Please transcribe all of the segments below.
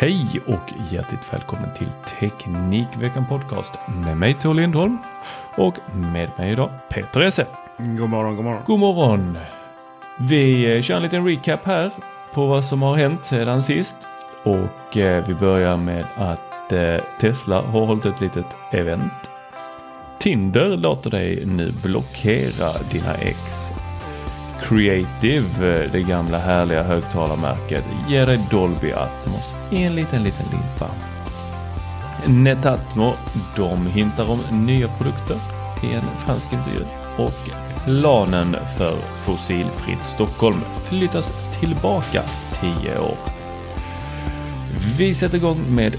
Hej och hjärtligt välkommen till Teknikveckan Podcast med mig Tor Lindholm och med mig idag Peter Esse. God morgon, god morgon. God morgon! Vi eh, kör en liten recap här på vad som har hänt sedan sist och eh, vi börjar med att eh, Tesla har hållit ett litet event. Tinder låter dig nu blockera dina ex. Creative, eh, det gamla härliga högtalarmärket, ger dig Dolby Atmos i en liten, liten limpa. Netatmo, de hintar om nya produkter i en fransk intervju och planen för fossilfritt Stockholm flyttas tillbaka 10 år. Vi sätter igång med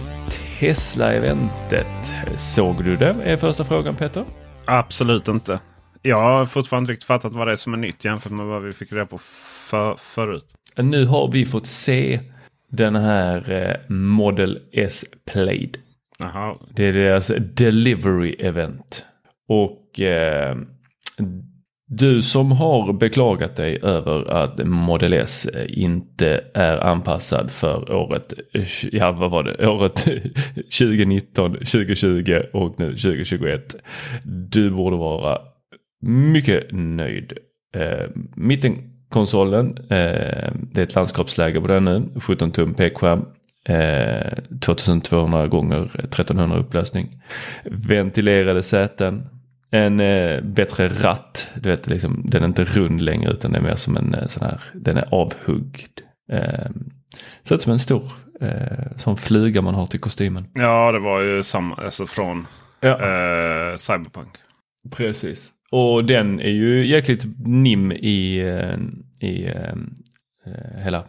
Tesla-eventet. Såg du det? Är första frågan Peter. Absolut inte. Jag har fortfarande inte riktigt fattat vad det är som är nytt jämfört med vad vi fick reda på för, förut. Nu har vi fått se den här eh, Model S Played. Jaha. Det är deras delivery event. Och eh, du som har beklagat dig över att Model S inte är anpassad för året, ja vad var det, året 2019, 2020 och nu 2021. Du borde vara mycket nöjd. Eh, mittenkonsolen, eh, det är ett landskapsläge på den nu, 17 tum pekskärm. Eh, 2200 gånger 1300 upplösning. Ventilerade säten. En eh, bättre ratt. Du vet, liksom, den är inte rund längre utan det är mer som en eh, sån här, den är avhuggd. Eh, ser ut som en stor eh, sån fluga man har till kostymen. Ja, det var ju samma, alltså från Ja. eh, Cyberpunk. Precis. Och den är ju jäkligt nim i, eh, i eh, eh, hela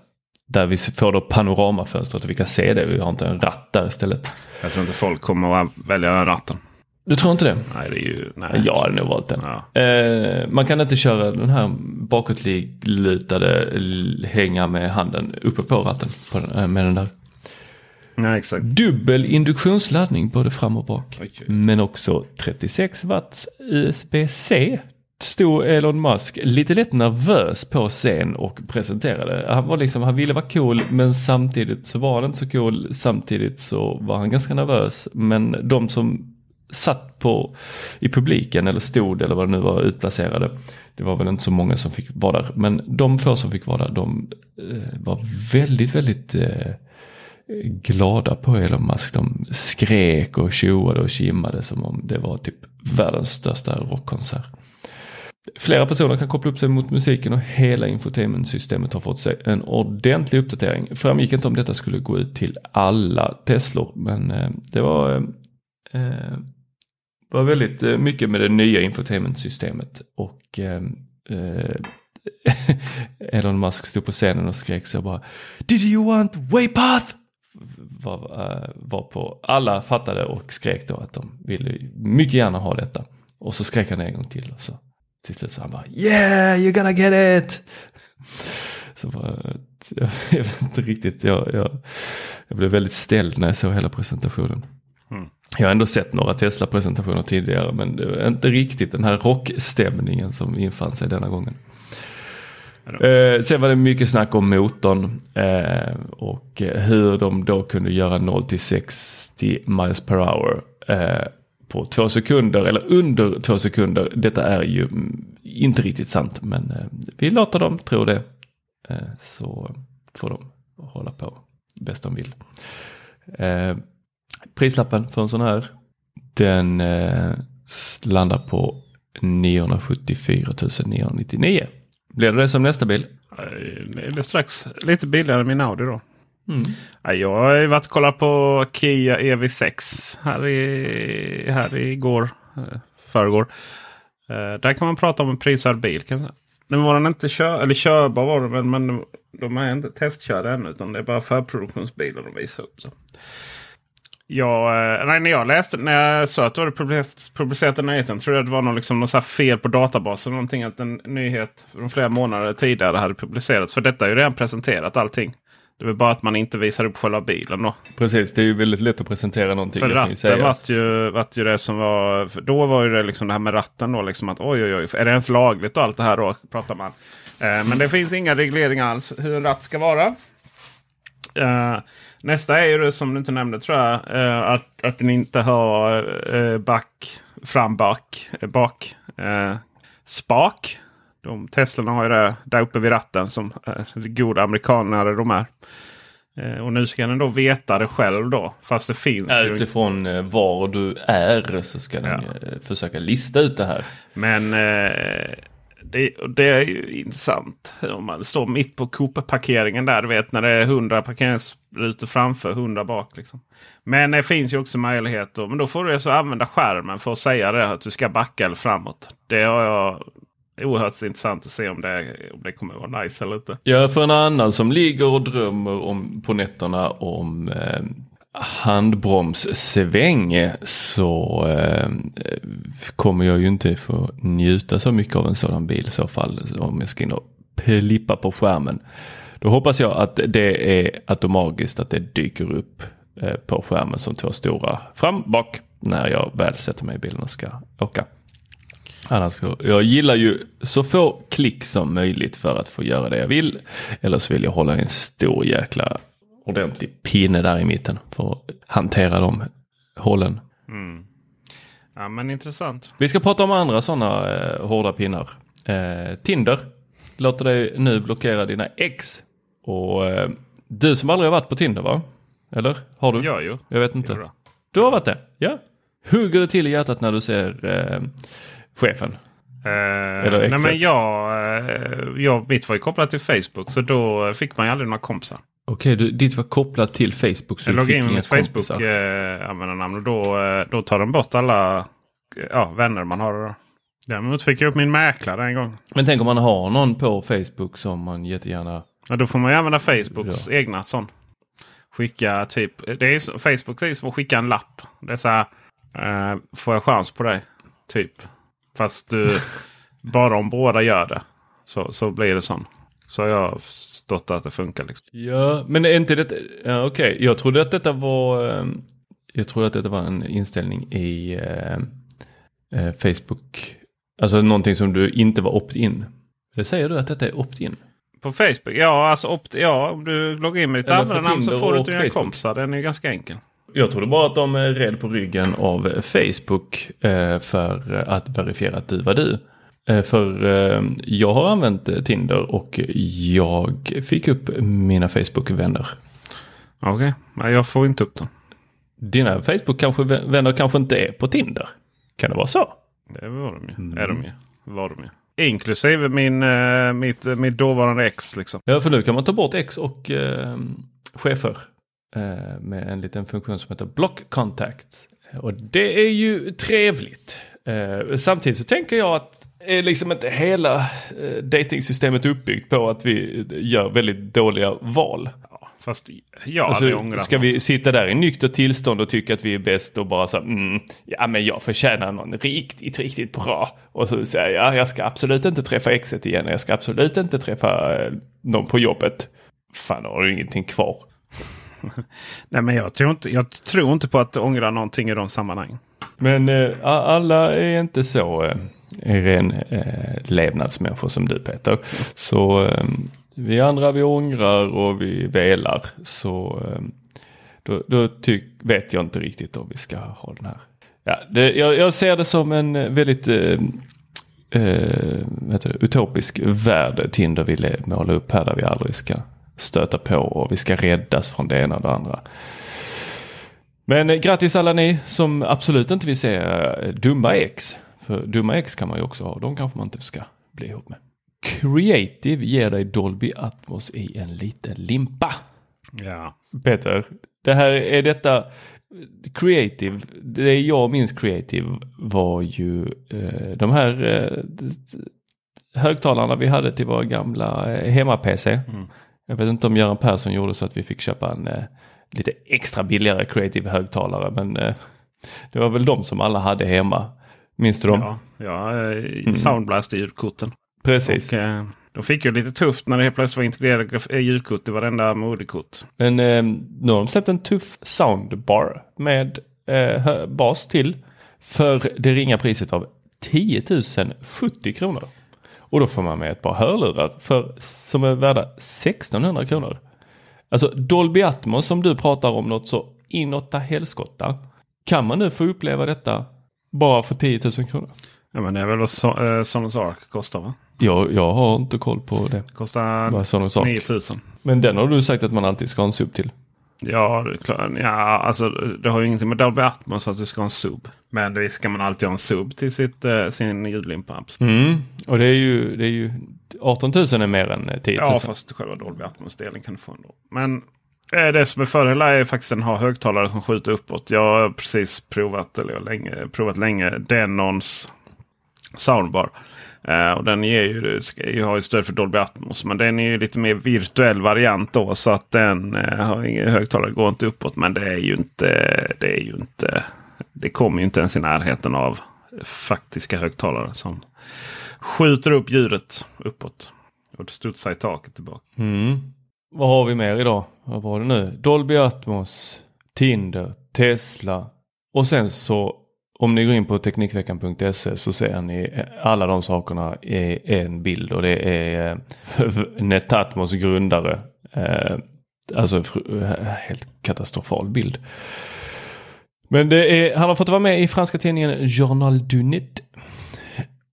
där vi får då panoramafönstret och vi kan se det. Vi har inte en ratt där istället. Jag tror inte folk kommer att välja den ratten. Du tror inte det? Nej, det är ju... Nej. Jag hade nog valt den. Ja. Eh, man kan inte köra den här bakåtlutade hänga med handen uppe på ratten på den, med den där. Nej, exakt. Dubbel induktionsladdning både fram och bak. Oj, oj. Men också 36 watts USB-C. Stod Elon Musk lite lätt nervös på scen och presenterade. Han var liksom, han ville vara cool men samtidigt så var han inte så cool. Samtidigt så var han ganska nervös. Men de som satt på i publiken eller stod eller vad det nu var utplacerade. Det var väl inte så många som fick vara där. Men de få som fick vara där de eh, var väldigt, väldigt eh, glada på Elon Musk. De skrek och tjoade och kimmade som om det var typ världens största rockkonsert. Flera personer kan koppla upp sig mot musiken och hela infotainmentsystemet har fått sig en ordentlig uppdatering. Framgick inte om detta skulle gå ut till alla Teslor men eh, det var, eh, eh var väldigt eh, mycket med det nya infotainmentsystemet och eh, Elon Musk stod på scenen och skrek så bara Did you want Waypath? Var, eh, var på, alla fattade och skrek då att de ville mycket gärna ha detta. Och så skrek han en gång till och så till slut så han bara Yeah you're gonna get it! Så var, jag, jag vet inte riktigt, jag, jag, jag blev väldigt ställd när jag såg hela presentationen. Mm. Jag har ändå sett några Tesla-presentationer tidigare men det var inte riktigt den här rockstämningen som infann sig denna gången. Eh, sen var det mycket snack om motorn eh, och hur de då kunde göra 0 till 60 miles per hour eh, på två sekunder eller under två sekunder. Detta är ju mm, inte riktigt sant men eh, vi låter dem tro det. Eh, så får de hålla på bäst de vill. Eh, prislappen för en sån här den eh, landar på 974 999. Blir det det som nästa bil? Det är strax lite billigare än min Audi då. Mm. Ja, jag har ju varit och kollat på Kia EV6 här, i, här igår. eh, Förrgår. Eh, där kan man prata om en prisvärd bil. Kan jag. Nu var den inte kör, eller körbar var den, men de är inte testkörda ännu. Utan det är bara förproduktionsbilar de visar upp. Så. Jag, eh, nej, när jag läste, när jag sa att du hade publicerat, den nyheten. Tror jag det var någon, liksom, någon fel på databasen. Någonting att en nyhet från flera månader tidigare hade publicerats. För detta är ju redan presenterat allting. Det är bara att man inte visar upp själva bilen då. Precis, det är ju väldigt lätt att presentera någonting. För ratten vart ju, vart ju det som var... Då var ju det liksom det här med ratten då. Liksom att oj oj oj, är det ens lagligt och allt det här då? Pratar man. Eh, men det finns inga regleringar alls hur en ratt ska vara. Eh, nästa är ju det som du inte nämnde tror jag. eh, att, att den inte har uh, back, fram bak, eh, bak eh, spak. De Teslorna har ju det där uppe vid ratten som goda amerikanare de är. Eh, och nu ska den då veta det själv då. Fast det finns Ja, ju. Utifrån eh, var du är så ska den Ja. eh, försöka lista ut det här. Men eh, det, det är ju intressant. Om man står mitt på Coop-parkeringen där. Du vet när det är 100 parkeringsrutor framför, 100 bak. Liksom. Men det finns ju också möjligheter. Men då får du alltså använda skärmen för att säga det. Att du ska backa eller framåt. Det har jag oerhört intressant att se om det, om det kommer att vara nice eller inte. Ja, för en annan som ligger och drömmer om, på nätterna om eh, handbromssväng så eh, kommer jag ju inte få njuta så mycket av en sådan bil i så fall. Om jag ska in och plippa på skärmen. Då hoppas jag att det är automatiskt att det dyker upp eh, på skärmen som två stora fram, bak när jag väl sätter mig i bilen och ska åka. Annars, jag gillar ju så få klick som möjligt för att få göra det jag vill. Eller så vill jag hålla en stor jäkla ordentlig pinne där i mitten för att hantera de hålen. Ja men intressant. Vi ska prata om andra sådana eh, hårda pinnar. Eh, Tinder låter dig nu blockera dina ex. Och eh, du som aldrig har varit på Tinder va? Eller? Har du? Ja ju. Jag vet inte. Du har varit det? Ja. Hugger det till i hjärtat när du ser eh, chefen? Eh, Eller nej exet. men jag, eh, jag, mitt var ju kopplat till Facebook. Så då fick man ju aldrig några kompisar. Okej, du, ditt var kopplat till Facebook så Jag fick in med mitt Facebook kompisar. eh, och då, eh, då tar de bort alla eh, ja, vänner man har. Då. Däremot fick jag upp min mäklare en gång. Men tänk om man har någon på Facebook som man jättegärna... Ja, då får man ju använda Facebooks egna sån. Skicka typ. Det är Facebook är som att skicka en lapp. Det är så här. Eh, får jag chans på dig? Typ. Fast du, bara om båda gör det. Så, så blir det sån. Så har jag förstått att det funkar. Liksom. Ja, men är inte det... Ja, Okej, jag trodde att detta var... eh, Jag trodde att detta var en inställning i eh, eh, Facebook. Alltså någonting som du inte var opt-in. Det säger du att detta är opt-in? På Facebook? Ja, alltså opt, ja, om du loggar in med ditt användarnamn så får du inte dina kompisar. Den är ganska enkel. Jag trodde bara att de är rädd på ryggen av Facebook eh, för att verifiera att du var du. Eh, för eh, jag har använt eh, Tinder och jag fick upp mina Facebook-vänner. Okej, okay. jag får inte upp dem. Dina Facebook-vänner kanske inte är på Tinder. Kan det vara så? Det var de ju. Mm. Är de ju. Var de ju. Inklusive min, mitt, mitt dåvarande ex. Liksom. Ja, för nu kan man ta bort X och eh, chefer eh, med en liten funktion som heter Block Contact. Och det är ju trevligt. Eh, samtidigt så tänker jag att är liksom inte hela eh, datingsystemet uppbyggt på att vi gör väldigt dåliga val. Fast jag Alltså, hade ångrat ska något. vi sitta där i nyktert tillstånd och tycka att vi är bäst och bara så mm, ja men jag förtjänar någon riktigt, riktigt bra. Och så säger jag, ja, jag ska absolut inte träffa exet igen, jag ska absolut inte träffa eh, någon på jobbet. Fan, har du ingenting kvar. Nej, men jag tror, inte, jag tror inte på att ångra någonting i de sammanhangen. Men eh, alla är inte så eh, Eh, ren eh, levnadsmänniskor som du Peter. Så eh, vi andra vi ångrar och vi velar. Så eh, då, då tyck, vet jag inte riktigt om vi ska ha den här. Ja, det, jag, jag ser det som en eh, väldigt ehm, eh, eh, det, utopisk värld Tinder ville måla upp här där vi aldrig ska stöta på och vi ska räddas från det ena och det andra. Men eh, grattis alla ni som absolut inte vill se dumma ex. För dumma ex kan man ju också ha. De kanske man inte ska bli ihop med. Creative ger dig Dolby Atmos i en liten limpa. Ja. Peter, det här är detta Creative, det jag minns Creative var ju eh, de här eh, högtalarna vi hade till våra gamla eh, hemma-PC. Jag vet inte om Göran Persson gjorde så att vi fick köpa en eh, lite extra billigare Creative högtalare men eh, det var väl de som alla hade hemma. Minns du dem? Ja, ja eh, Soundblast i ljudkorten. Precis. Och, eh, de fick ju lite tufft när det helt plötsligt var integrerade eh, ljudkort i varenda moderkort. Men eh, nu har de släppt en tuff soundbar med eh, bas till för det ringa priset av 10 070 kronor. Och då får man med ett par hörlurar för, som är värda 1600 kronor. Alltså Dolby Atmos som du pratar om något så inåtta helskotta. Kan man nu få uppleva detta bara för 10 000 kronor? Ja, men det är väl vad so eh, Sonos Arc kostar va? Jag, jag har inte koll på det. Kostar Vad Sonos Arc. 9000. Men den har du sagt att man alltid ska ha en sub till. Ja, klart. ja, alltså det har ju ingenting med Dolby Atmos att du ska ha en sub. Men det ska man alltid ha en sub till sitt, eh, sin ljudlimpa. Mm. Och det är ju, det är ju 18 000 är mer än 10 000. Ja, fast själva Dolby Atmos-delen kan du få ändå. Men eh, Eh, det som är fördelen är faktiskt att den har högtalare som skjuter uppåt. Jag har precis provat, eller jag har länge, provat länge, Denons soundbar. Uh, och den ger ju, ju ju stöd för Dolby Atmos. Men den är ju lite mer virtuell variant då. Så att den uh, har ingen högtalare går inte uppåt. Men det är ju inte, det är ju inte, det kommer ju inte ens i närheten av faktiska högtalare som skjuter upp ljudet uppåt. Och studsar i taket tillbaka. Mm. Vad har vi mer idag? Vad var det nu? Dolby Atmos, Tinder, Tesla och sen så om ni går in på Teknikveckan.se så ser ni alla de sakerna i en bild och det är eh, Netatmos grundare. Eh, alltså eh, helt katastrofal bild. Men det är, han har fått vara med i franska tidningen Journal du Nid.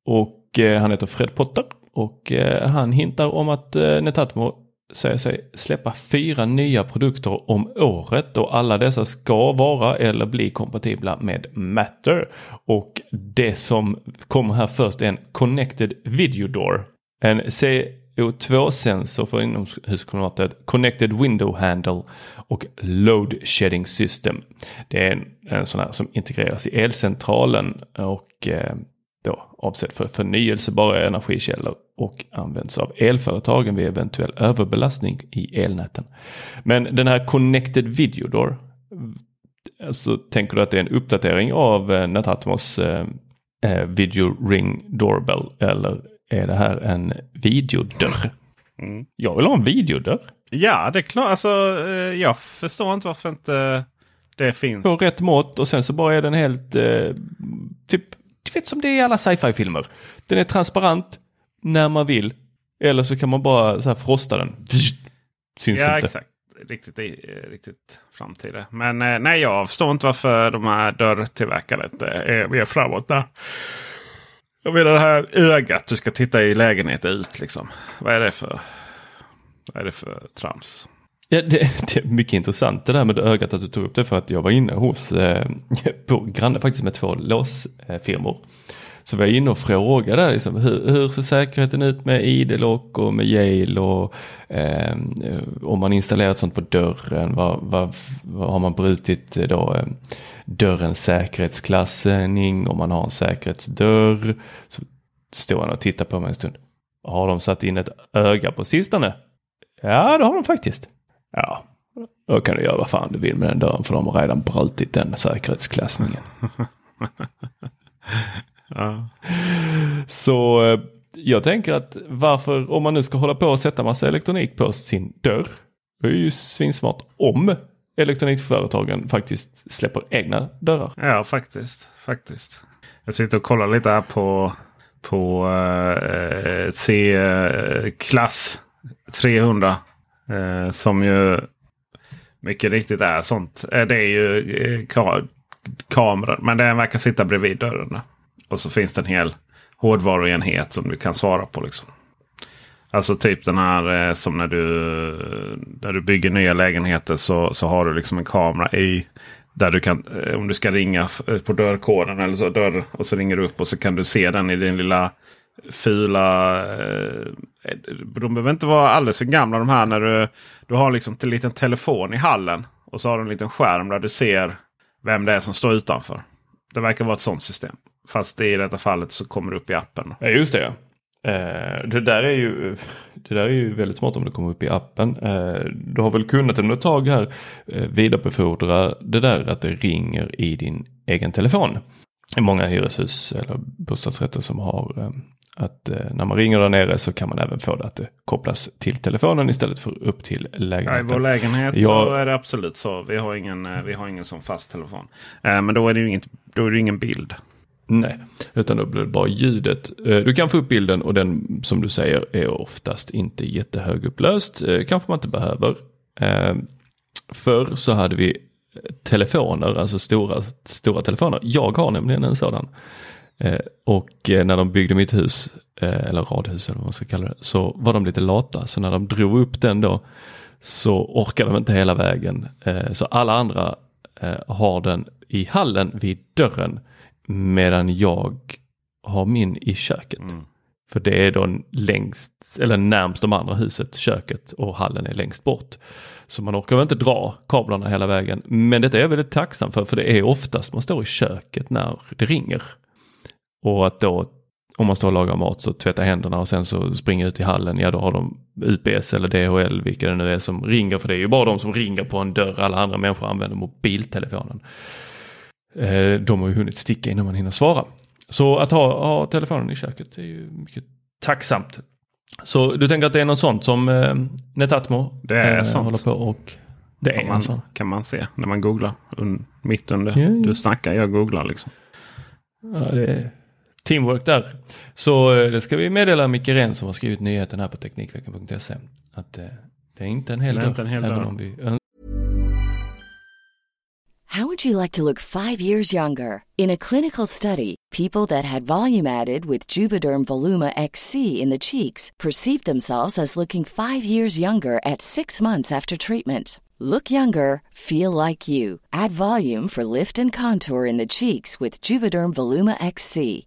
Och han heter Fred Potter. Och han hintar om att Netatmo säger sig släppa fyra nya produkter om året och alla dessa ska vara eller bli kompatibla med Matter. Och det som kommer här först är en Connected Video Door. En CO2-sensor för inomhusklimatet, Connected Window Handle och Load Shedding System. Det är en, en sån här som integreras i elcentralen och eh, då avsedd för förnyelsebara energikällor och används av elföretagen vid eventuell överbelastning i elnäten. Men den här Connected Video Door, alltså tänker du att det är en uppdatering av eh, Netatmos eh, eh, Video Ring Doorbell eller är det här en videodörr? Mm. Jag vill ha en videodörr Ja, det är klart. Alltså, eh, jag förstår inte varför inte det finns. på rätt mått och sen så bara är den helt eh, typ, du vet som det är i alla sci-fi filmer. Den är transparent när man vill. Eller så kan man bara så här frosta den. Syns Ja, inte. exakt. Riktigt, eh, riktigt framtida. Men eh, nej, jag förstår inte varför de här dörrtillverkarna inte är mer framåt där. Jag menar det här ögat du ska titta i lägenheten ut liksom. Vad är det för, vad är det för trams? Ja, det, det är mycket intressant det där med ögat att du tog upp det för att jag var inne hos eh, på granne faktiskt med två låsfirmor. Så var jag inne och frågade liksom, hur, hur ser säkerheten ut med ID-lock och med Yale och eh, om man installerat sånt på dörren, vad, vad, vad har man brutit då eh, dörrens säkerhetsklassning om man har en säkerhetsdörr. Så står han och tittar på mig en stund. Har de satt in ett öga på sistone? Ja, det har de faktiskt. Ja, Då kan du göra vad fan du vill med den dörren för de har redan brutit den säkerhetsklassningen. Ja. Så eh, jag tänker att varför, om man nu ska hålla på och sätta massa elektronik på sin dörr. Det är ju svinsmart om elektronikföretagen faktiskt släpper egna dörrar. Ja, faktiskt. faktiskt. Jag sitter och kollar lite här på, på eh, C-klass 300. Eh, som ju mycket riktigt är sånt. Eh, det är ju eh, ka kameror. Men den verkar sitta bredvid dörren. Och så finns det en hel hårdvaruenhet som du kan svara på. Liksom. Alltså typ den här eh, som när du, när du bygger nya lägenheter så, så har du liksom en kamera i. Där du kan, eh, om du ska ringa på dörrkoden eller så, dörr, och så ringer du upp och så kan du se den i din lilla fula... Eh, eh, de behöver inte vara alldeles för gamla de här när du, du har liksom en liten telefon i hallen. Och så har du en liten skärm där du ser vem det är som står utanför. Det verkar vara ett sånt system. Fast i detta fallet så kommer det upp i appen. Ja just det. Eh, det, där är ju, det där är ju väldigt smart om det kommer upp i appen. Eh, du har väl kunnat under ett tag här eh, vidarebefordra det där att det ringer i din egen telefon. Det är många hyreshus eller bostadsrätter som har eh, att eh, när man ringer där nere så kan man även få det att det kopplas till telefonen istället för upp till Ja, I lägenheten. vår lägenhet Ja. så är det absolut så. Vi har ingen, eh, vi har ingen sån fast telefon. Eh, Men då är det ju inget, då är det ingen bild. Nej, utan då blir det bara ljudet. Du kan få upp bilden och den som du säger är oftast inte jättehögupplöst. Eh, Kanske man inte behöver. Eh, Förr så hade vi telefoner, alltså stora, stora telefoner. Jag har nämligen en sådan. Eh, Och eh, när de byggde mitt hus, eh, eller radhus eller vad man ska kalla det, så var de lite lata. Så när de drog upp den då så orkade de inte hela vägen. Eh, Så alla andra har den i hallen vid dörren medan jag har min i köket. För det är då längst, eller närmst de andra huset, köket och hallen är längst bort. Så man orkar väl inte dra kablarna hela vägen. Men detta är jag väldigt tacksam för, för det är oftast man står i köket när det ringer. Och att då, om man står och lagar mat så tvätta händerna och sen så springer ut i hallen, ja då har de UPS eller DHL, vilka det nu är som ringer. För det är ju bara de som ringer på en dörr, alla andra människor använder mobiltelefonen. Eh, De har ju hunnit sticka innan man hinner svara. Så att ha, ha telefonen i köket är ju mycket tacksamt. Så du tänker att det är något sånt som eh, Netatmo Det är eh, sånt. håller på och det är Kan man, kan man se när man googlar. Un, mitt under. Ja. Du snackar, jag googlar liksom. Ja, det är teamwork där. Så eh, det ska vi meddela Micke Ren som har skrivit nyheten här på Teknikveckan.se. Att eh, det är inte en hel hel även om vi How would you like to look five years younger? In a clinical study, people that had volume added with Juvederm Voluma XC in the cheeks perceived themselves as looking five years younger at six months after treatment. Look younger, feel like you. Add volume for lift and contour in the cheeks with Juvederm Voluma XC.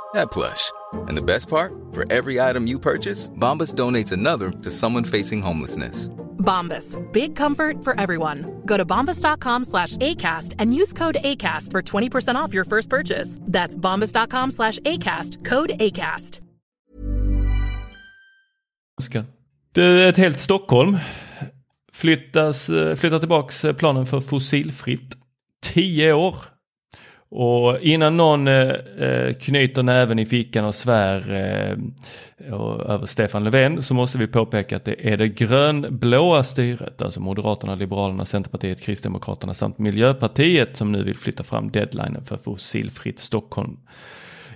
that plush. And the best part? For every item you purchase, Bombas donates another to someone facing homelessness. Bombas. Big comfort for everyone. Go to bombas.com slash ACAST and use code ACAST for 20% off your first purchase. That's bombas.com slash ACAST. Code ACAST. Ska. Det är ett helt Stockholm flyttas, eh, flyttar tillbaks eh, planen för fossilfritt. Tio år. Och innan någon eh, eh, knyter näven i fickan och svär eh, och, över Stefan Löfven så måste vi påpeka att det är det grönblåa styret, alltså Moderaterna, Liberalerna, Centerpartiet, Kristdemokraterna samt Miljöpartiet som nu vill flytta fram deadlinen för fossilfritt Stockholm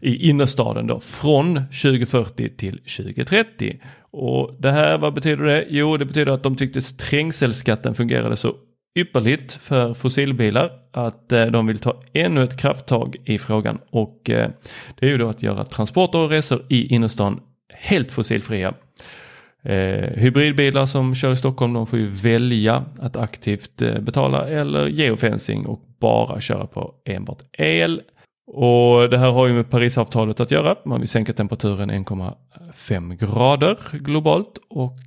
i innerstaden då från 2040 till 2030. Och det här, vad betyder det? Jo, det betyder att de tyckte trängselskatten fungerade så ypperligt för fossilbilar att eh, de vill ta ännu ett krafttag i frågan och eh, det är ju då att göra transporter och resor i innerstan helt fossilfria. Eh, hybridbilar som kör i Stockholm de får ju välja att aktivt betala eller geofencing och bara köra på enbart el. Och det här har ju med Parisavtalet att göra. Man vill sänka temperaturen 1,5 grader globalt och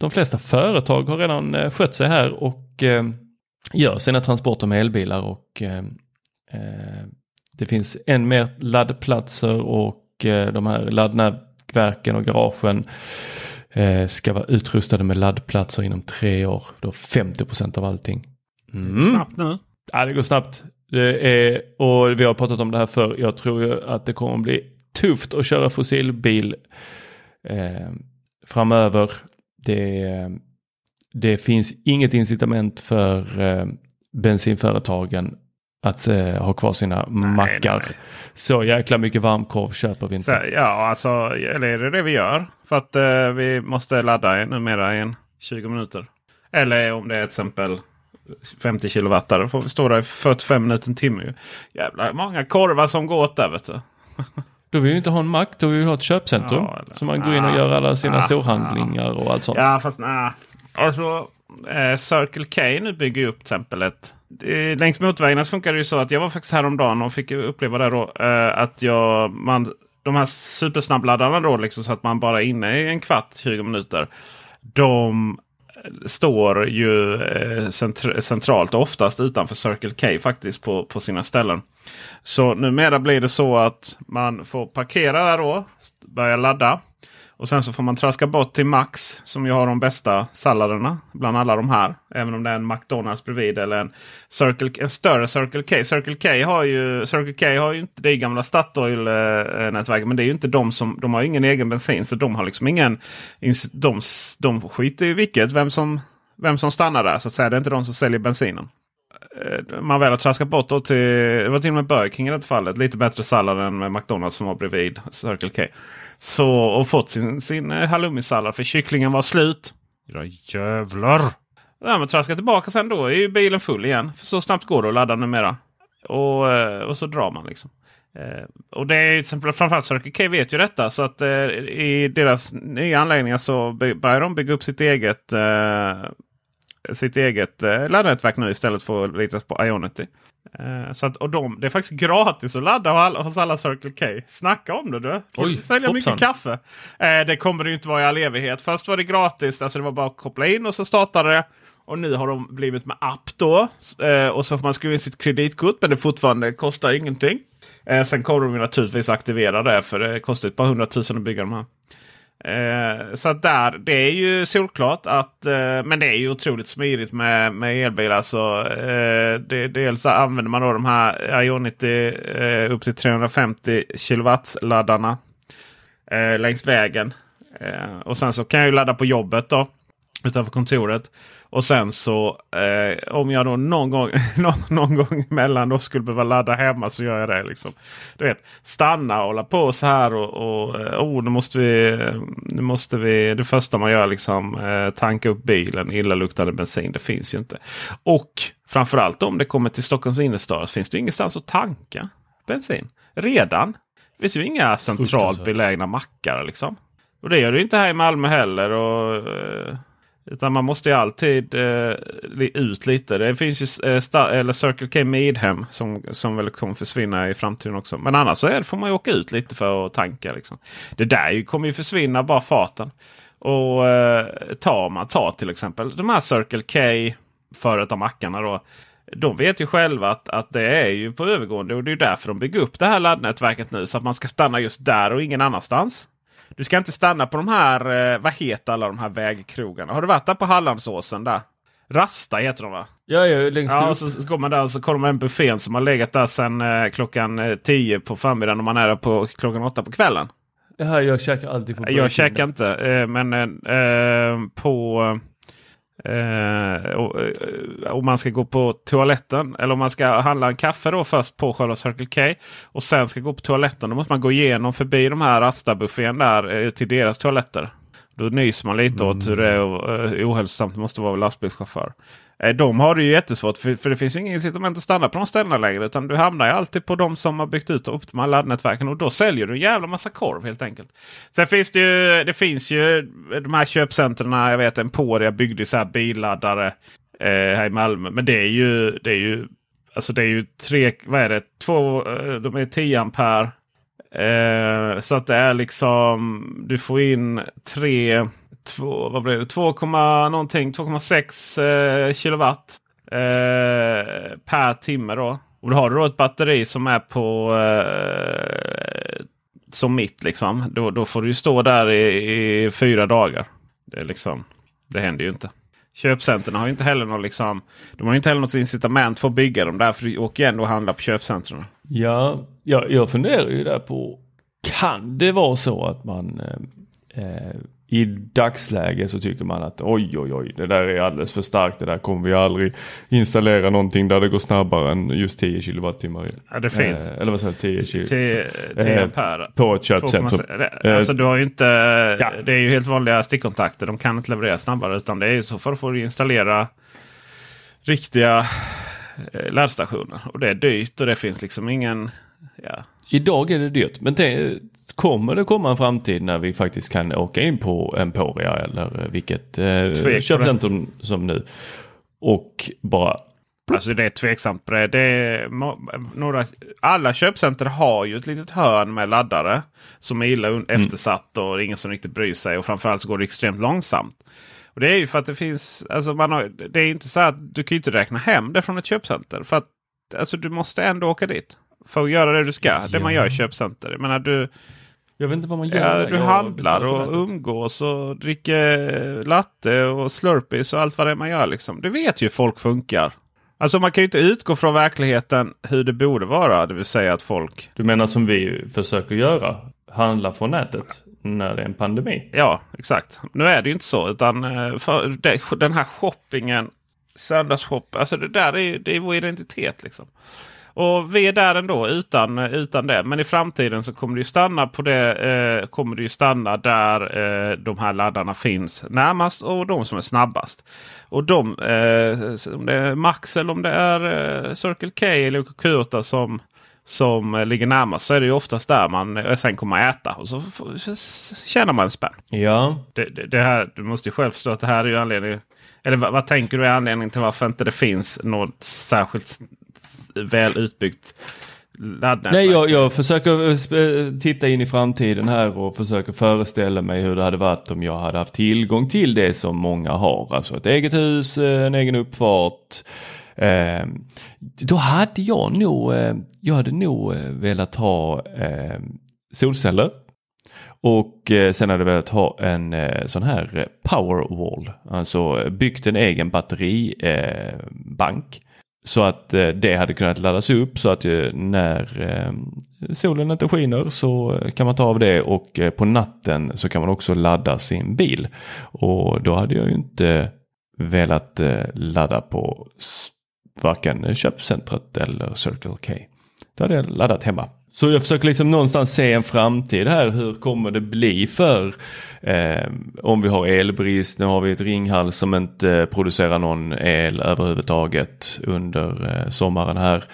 de flesta företag har redan skött sig här och eh, gör sina transporter med elbilar och eh, eh, det finns än mer laddplatser och eh, de här laddnätverken och garagen eh, ska vara utrustade med laddplatser inom tre år. Då 50% av allting. Mm. Snabbt nu. Ja, det går snabbt. Det är, och vi har pratat om det här för Jag tror ju att det kommer bli tufft att köra fossilbil eh, framöver. Det, det finns inget incitament för eh, bensinföretagen att eh, ha kvar sina mackar. nej. Så jäkla mycket varmkorv köper vi Så, inte. ja, alltså, eller är det det vi gör? För att eh, vi måste ladda numera i en 20 minuter. Eller om det är till exempel 50 kilowattare. Får vi stå där i 45 minuter, en timme. ju. Jävlar många korvar som går åt där vet du. Då vill vi inte ha en mack, då vill vi ha ett köpcentrum. Ja, eller- så man går in och Ah, gör alla sina ah, storhandlingar och allt sånt. Ja, fast nej. Alltså, eh, Circle K nu bygger ju upp till exempel ett... Eh, längs motorvägarna så funkar det ju så att jag var faktiskt häromdagen och fick uppleva det då. Eh, att jag, man, de här supersnabbladdarna då liksom så att man bara är inne i en kvart, 20 minuter. De står ju eh, centr- centralt oftast utanför Circle K faktiskt på, på sina ställen. Så numera blir det så att man får parkera där då, börja ladda. Och sen så får man traska bort till Max som ju har de bästa salladerna bland alla de här. Även om det är en McDonalds bredvid eller en, Circle, en större Circle K. Circle K har ju, Circle K har ju inte det gamla Statoil-nätverket. Men det är ju inte de som, de har ju ingen egen bensin. Så de har liksom ingen, de, de skiter i vilket, vem som, vem som stannar där så att säga. Det är inte de som säljer bensinen man väl har traskat bort då till, det var till och med Burger King i det fallet. Lite bättre sallad än med McDonalds som var bredvid Circle K. Så, och fått sin, sin eh, halloumi-sallad för kycklingen var slut. Ja jävlar! Ja, men traska tillbaka sen då är ju bilen full igen. För så snabbt går det att ladda numera. Och, eh, och så drar man liksom. Eh, och det är ju exempel framförallt Circle K vet ju detta. Så att eh, i deras nya anläggningar så börjar de bygga upp sitt eget eh, sitt eget eh, laddnätverk nu istället för att lita på Ionity. Eh, så att, och de, det är faktiskt gratis att ladda hos alla, hos alla Circle K. Snacka om det du! Oj, Sälja mycket hoppsan. kaffe. Eh, det kommer det ju inte vara i all evighet. Först var det gratis, alltså det var bara att koppla in och så startade det. Och nu har de blivit med app då. Eh, och så får man skriva in sitt kreditkort men det fortfarande kostar ingenting. Eh, sen kommer de naturligtvis aktivera det för det kostar ett par hundratusen att bygga de här. Eh, så att där, det är ju solklart att, eh, men det är ju otroligt smidigt med, med elbilar. Så, alltså, eh, det, dels använder man då de här Ionity eh, upp till 350 kW-laddarna eh, längs vägen. Eh, och sen så kan jag ju ladda på jobbet då utanför kontoret. Och sen så eh, om jag då någon gång, någon, någon gång emellan då skulle behöva ladda hemma så gör jag det. Liksom. Du vet, stanna och hålla på så här och, och oh, nu måste vi, nu måste vi. Det första man gör liksom eh, tanka upp bilen. Illaluktande bensin. Det finns ju inte. Och framförallt om det kommer till Stockholms innerstad finns det ingenstans att tanka bensin. Redan. Det finns ju inga centralt belägna mackar liksom. Och det gör det inte här i Malmö heller. Och, eh, utan man måste ju alltid eh, ut lite. Det finns ju eh, eller Circle K Midhem som, som väl kommer försvinna i framtiden också. Men annars så det, får man ju åka ut lite för att tanka. Liksom. Det där ju, kommer ju försvinna bara farten. Och eh, tar man tar till exempel de här Circle K före av mackarna. Då, de vet ju själva att, att det är ju på övergående och det är därför de bygger upp det här laddnätverket nu. Så att man ska stanna just där och ingen annanstans. Du ska inte stanna på de här, eh, vad heter alla de här vägkrogarna? Har du varit där på Hallandsåsen där? Rasta heter de va? Ja, ja längst ja, ut. Så, så går man där och så kommer man en buffén som har legat där sedan eh, klockan 10 eh, på förmiddagen och man är där på klockan 8 på kvällen. Ja, jag käkar alltid på Jag käkar inte, eh, men eh, på Eh, eh, om man ska gå på toaletten eller om man ska handla en kaffe då först på själva Circle K. Och sen ska gå på toaletten. Då måste man gå igenom förbi de här Rasta-buffén där eh, till deras toaletter. Då nyser man lite mm. åt hur det är och, eh, ohälsosamt det måste vara lastbilschaufför. Eh, de har det ju jättesvårt för, för det finns inga incitament att stanna på de ställena längre. Utan du hamnar ju alltid på de som har byggt ut och de här laddnätverken. Och då säljer du en jävla massa korv helt enkelt. Sen finns det ju, det finns ju de här köpcentren. Jag vet Emporia byggde så här billaddare eh, här i Malmö. Men det är ju, det är ju, alltså det är ju tre, vad är det, två, eh, de är 10 ampere. Eh, så att det är liksom, du får in tre två, vad blir det? 2, någonting, 2,6 eh, kilowatt eh, per timme. Då. Och då har du då ett batteri som är på eh, som mitt. Liksom. Då, då får du stå där i, i, fyra dagar. Det, är liksom, det händer ju inte. Köpcentren har inte heller något, liksom, de har inte heller något incitament för att bygga dem. Därför åker jag ändå och handlar på köpcentren. Ja, ja, jag funderar ju där på kan det vara så att man eh, eh i dagsläget så tycker man att oj oj oj det där är alldeles för starkt. Det där kommer vi aldrig installera någonting där det går snabbare än just 10 kilowattimmar. Ja, det finns. Eh, eller vad säger 10 kilo? 10, 10 ampere. På ett köpcentrum. Alltså du har ju inte. Ja. Det är ju helt vanliga stickkontakter. De kan inte leverera snabbare utan det är så för att få installera riktiga eh, laddstationer. Och det är dyrt och det finns liksom ingen. Ja. Idag är det dyrt men det, kommer det komma en framtid när vi faktiskt kan åka in på Emporia eller vilket eh, köpcentrum som nu och bara Alltså det är tveksamt. Det är, några, alla köpcenter har ju ett litet hörn med laddare. Som är illa mm. eftersatt och ingen som riktigt bryr sig. Och framförallt så går det extremt långsamt. Och Det är ju för att det finns, alltså man har, det är inte så att du kan inte räkna hem det från ett köpcenter. För att alltså du måste ändå åka dit. För att göra det du ska. Ja. Det man gör i köpcenter. Jag menar du jag vet inte vad man gör. Ja, du handlar och umgås och dricker latte och slurpees och allt vad det är man gör. Liksom. Du vet ju hur folk funkar. Alltså man kan ju inte utgå från verkligheten hur det borde vara. Det vill säga att folk... Du menar som vi försöker göra? Handla från nätet när det är en pandemi? Ja, exakt. Nu är det ju inte så. Utan eh, för det, den här shoppingen, söndagsshopping. Alltså det där är, det är vår identitet. liksom. Och vi är där ändå utan, eh, utan det. Men i framtiden så kommer det ju stanna på det. Eh, kommer det ju stanna där eh, de här laddarna finns närmast och de som är snabbast. Och de, eh, om det är Max eller om det är eh, Circle K eller Q8 som som ligger närmast så är det ju oftast där man eh, sen kommer äta. Och så, tjänar man en spänn. Ja. Det, det, det, här, du måste ju själv förstå att det här är ju anledningen. Eller vad, vad, tänker du är anledningen till varför inte det finns något särskilt väl utbyggt laddnätverk? Nej, jag, jag försöker eh, titta in i framtiden här och försöker föreställa mig hur det hade varit om jag hade haft tillgång till det som många har. Alltså ett eget hus, eh, en egen uppfart. Eh, då hade jag nog, eh, jag hade nog eh, velat ha eh, solceller. Och eh, sen hade jag velat ha en eh, sån här powerwall, alltså byggt en egen batteribank. Eh, så att eh, det hade kunnat laddas upp så att eh, när eh, solen inte skiner så kan man ta av det och eh, på natten så kan man också ladda sin bil. Och då hade jag ju inte velat ladda på varken köpcentret eller Circle K. Då hade jag laddat hemma. Så jag försöker liksom någonstans se en framtid här. Hur kommer det bli för eh, om vi har elbrist. Nu har vi ett Ringhals som inte eh, producerar någon el överhuvudtaget under eh, sommaren här.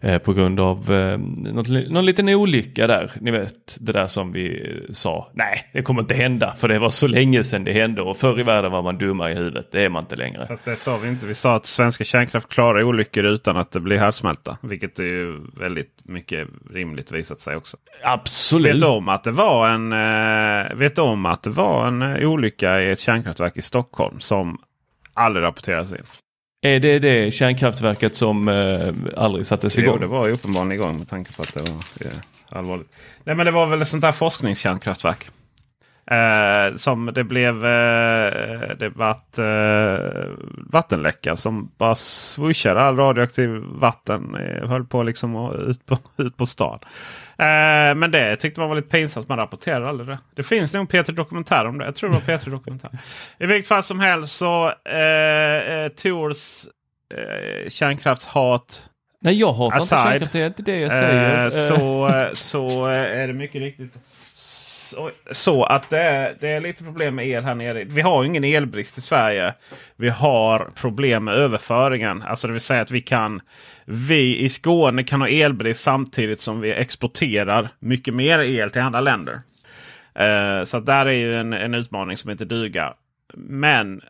Eh, på grund av eh, något, någon liten olycka där. Ni vet det där som vi sa. Nej, det kommer inte hända för det var så länge sedan det hände och förr i världen var man dumma i huvudet. Det är man inte längre. Fast det sa vi inte. Vi sa att svenska kärnkraft klarar olyckor utan att det blir härdsmälta. Vilket är ju väldigt mycket rimligt visat sig också. Absolut. Vet om att det var en, eh, vet om att det var en eh, olycka i ett kärnkraftverk i Stockholm som aldrig rapporteras in? Är det det kärnkraftverket som eh, aldrig sattes igång? Jo, det var ju uppenbarligen igång med tanke på att det var ja, allvarligt. Nej, men det var väl ett sånt där forskningskärnkraftverk. Eh, som det blev eh, det vart, eh, vattenläcka som bara swooshade all radioaktiv vatten. Eh, höll på liksom ut på, ut på stan. Eh, men det tyckte man var lite pinsamt. Man rapporterade aldrig det. Det finns nog P3 Dokumentär om det. Jag tror det var P3 Dokumentär. I vilket fall som helst så eh, eh, Tors eh, kärnkraftshat Nej, jag hatar aside, inte kärnkraft. Det är inte det jag säger. Så, så är det mycket riktigt så, så att det är, det är lite problem med el här nere. Vi har ingen elbrist i Sverige. Vi har problem med överföringen. Alltså det vill säga att vi kan vi i Skåne kan ha elbrist samtidigt som vi exporterar mycket mer el till andra länder. Uh, så där är ju en, en utmaning som inte duga. Men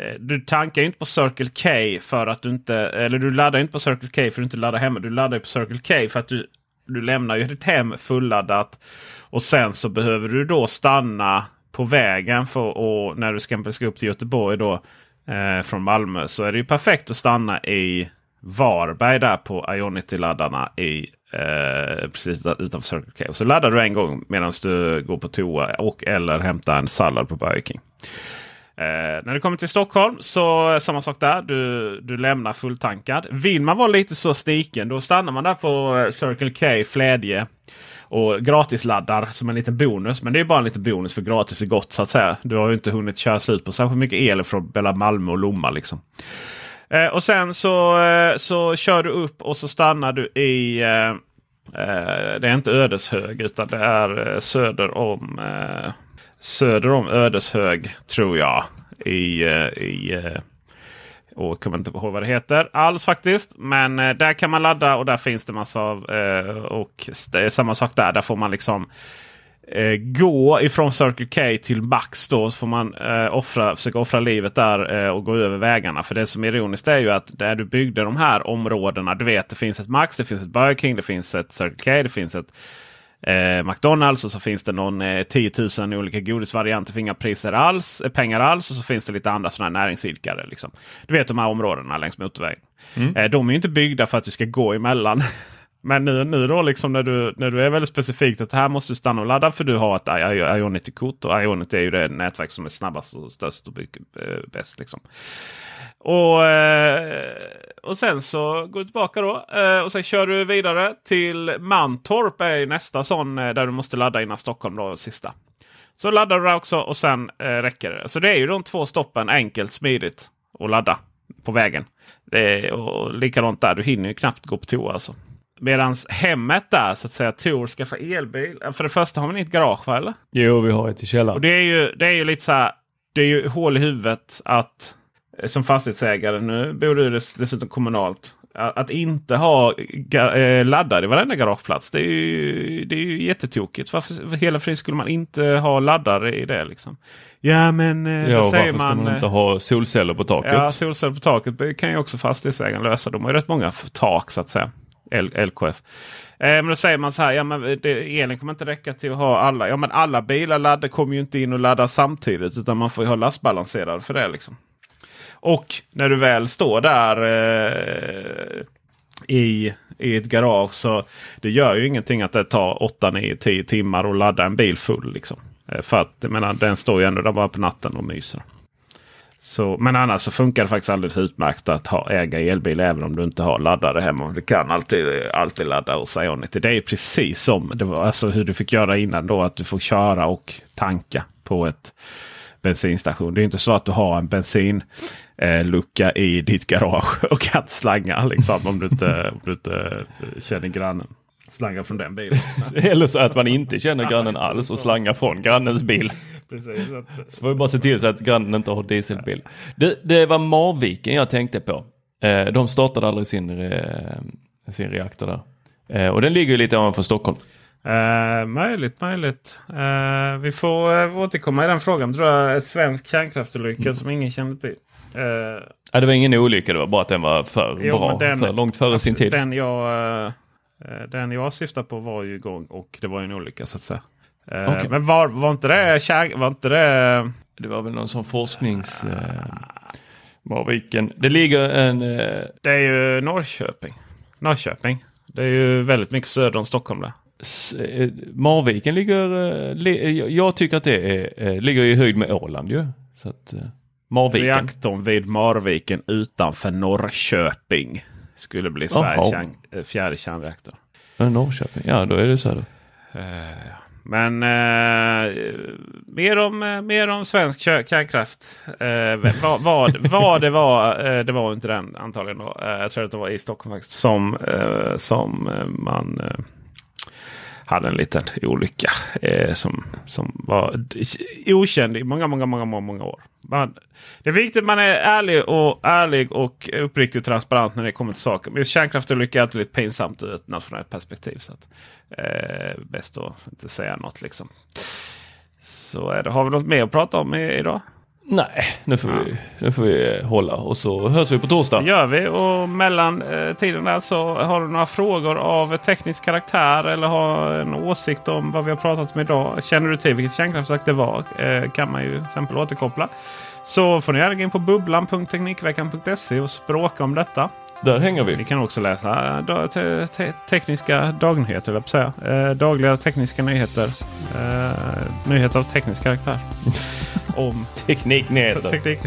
uh, du tankar inte på Circle K för att du inte, eller du laddar inte på Circle K för att du inte laddar hemma. Du laddar på Circle K för att du, du lämnar ju ditt hem fulladdat. Och sen så behöver du då stanna på vägen för och när du ska, ska upp till Göteborg då eh, från Malmö så är det ju perfekt att stanna i Varberg där på Ionity-laddarna i eh, precis utanför Circle K. Så laddar du en gång medan du går på toa och eller hämtar en sallad på Burger King. Eh, när du kommer till Stockholm så eh, samma sak där. Du, du lämnar fulltankad. Vill man vara lite så stiken då stannar man där på eh, Circle K Flädje och gratisladdar som en liten bonus. Men det är bara en liten bonus för gratis är gott så att säga. Du har ju inte hunnit köra slut på särskilt mycket el från mellan Malmö och Lomma. Liksom. Eh, och sen så, eh, så kör du upp och så stannar du i eh, eh det är inte Ödeshög utan det är eh, söder om eh, söder om Ödeshög tror jag. I, eh, i eh, och kommer inte ihåg vad det heter alls faktiskt. Men eh, där kan man ladda och där finns det massa av. Eh, och samma sak där. Där får man liksom eh, gå ifrån Circle K till Max. Då så får man eh, offra, försöka offra livet där eh, och gå över vägarna. För det som är ironiskt är ju att där du byggde de här områdena. Du vet det finns ett Max, det finns ett Burger King, det finns ett Circle K, det finns ett eh, McDonalds och så finns det någon eh, 10 000 olika godisvarianter för inga priser alls, eh, pengar alls. Och så finns det lite andra sådana näringsidkare. Liksom. Du vet de här områdena längs motorvägen. Mm. Eh, de är inte byggda för att du ska gå emellan. Men nu, nu då liksom när du, när du är väldigt specifikt att här måste du stanna och ladda för du har ett Ionity-kort. Och Ionity är ju det nätverk som är snabbast och störst och eh, bäst. Liksom. Och, eh, och sen så går du tillbaka då. Eh, och sen kör du vidare till Mantorp. är nästa sån eh, där du måste ladda innan Stockholm. Då, sista. Så laddar du där också och sen räcker det. Så det är ju de två stoppen enkelt, smidigt att ladda på vägen. Det är, och likadant där, du hinner ju knappt gå på toa alltså. Medans hemmet där så att säga, Tor skaffa elbil. För det första har man inte garage va, eller? Jo, vi har ett i källaren. Och det är ju, det är ju lite så här. Det är ju hål i huvudet att Eh, som fastighetsägare, nu bor du dessutom kommunalt. Att inte ha eh, laddare i varenda garageplats. Det är ju, det är ju jättetokigt. Varför hela fri skulle man inte ha laddare i det? Liksom? Ja men eh, ja, då säger man... Ska man inte ha solceller på taket? Ja solceller på taket kan ju också fastighetsägaren lösa. De har ju rätt många tak så att säga. L LKF. Eh, men då säger man så här, ja men det, elen kommer inte räcka till att ha alla. Ja men alla bilar laddar kommer ju inte in och laddar samtidigt. Utan man får ju ha lastbalanserare för det. liksom. Och när du väl står där eh, i, i ett garage. Så det gör ju ingenting att det tar 8, 9, 10 timmar att ladda en bil full. Liksom. Eh, för att jag menar, den står ju ändå där bara på natten och myser. Så, men annars så funkar det faktiskt alldeles utmärkt att ha, äga elbil även om du inte har laddare hemma. Du kan alltid, alltid ladda hos Ionity. Det är precis som det var, alltså hur du fick göra innan då. Att du får köra och tanka på ett bensinstation. Det är inte så att du har en bensinlucka eh, i ditt garage och kan slanga liksom, om, du inte, om du inte känner grannen. Slanga från den bilen. Eller så att man inte känner grannen alls och slangar från grannens bil. Precis, att, Så får vi bara se till så att grannen inte har dieselbil. Det, det var Marviken jag tänkte på. Eh, de startade aldrig sin, eh, sin reaktor där. Eh, och den ligger ju lite ovanför Stockholm. Eh, möjligt, möjligt. Eh, vi får eh, återkomma i den frågan. Tror jag en svensk kärnkraftsolycka som ingen kände till. Eh, Ja, det var ingen olycka, det var bara att den var för Jo, bra. den- för långt före sin tid. Den jag, den jag syftar på var ju igång och det var ju en olycka så att säga. Eh, Okej. Men var, var inte det kär, var inte det... Det var väl någon sån forsknings... Eh, Marviken. Det ligger en... Eh, Det är ju Norrköping. Norrköping. Det är ju väldigt mycket söder om Stockholm där. eh, Marviken ligger... Eh, li, jag- tycker att det är, eh, ligger i höjd med Åland ju. Så att, eh, Marviken. Reaktorn vid Marviken utanför Norrköping skulle bli Sveriges kärn, eh, fjärde kärnreaktor. Ja, Norrköping. Ja, då är det söder. Eh, Men eh, mer, om, eh, mer om svensk kärnkraft. Eh, vad, vad, vad det var, eh, det var inte den antagligen. Då. Jag tror att det var i Stockholm faktiskt. Som, som man hade en liten olycka. Som, som var okänd i många, många, många, många, många år. Man, det är viktigt att man är ärlig och, ärlig och uppriktig och transparent när det kommer till saker. Men kärnkraftsolycka är alltid lite pinsamt ur ett nationellt perspektiv. Så att, eh, bäst att inte säga något liksom. Så eh, är det. Har vi något mer att prata om i, idag? Nej, nu får, vi, nu får vi eh, hålla och så hörs vi på torsdag. Det gör vi och mellan eh, tiden där så har du några frågor av teknisk karaktär eller har en åsikt om vad vi har pratat om idag. Känner du till vilket kärnkraftverk det var eh, kan man ju till exempel återkoppla. Så får ni gärna gå in på bubblan.teknikveckan.se och språka om detta. Där hänger Ni vi. kan också läsa eh, da- te te tekniska dagnyheter, jag säga. Eh, dagliga tekniska nyheter. Eh, nyheter av teknisk karaktär. om Tekniknyheter.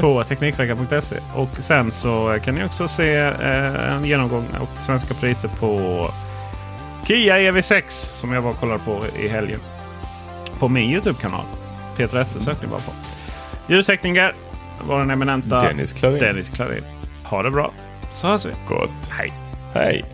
På Teknikveckan.se. Och sen så kan ni också se eh, en genomgång och svenska priser på Kia EV6 som jag var och kollade på i helgen. På min Youtube-kanal. Peter Esse söker ni bara på. Ljudtekniker var den eminenta Dennis Klarin. Dennis Klarin. Ha det bra så hörs vi. Gott. Hej! Hej.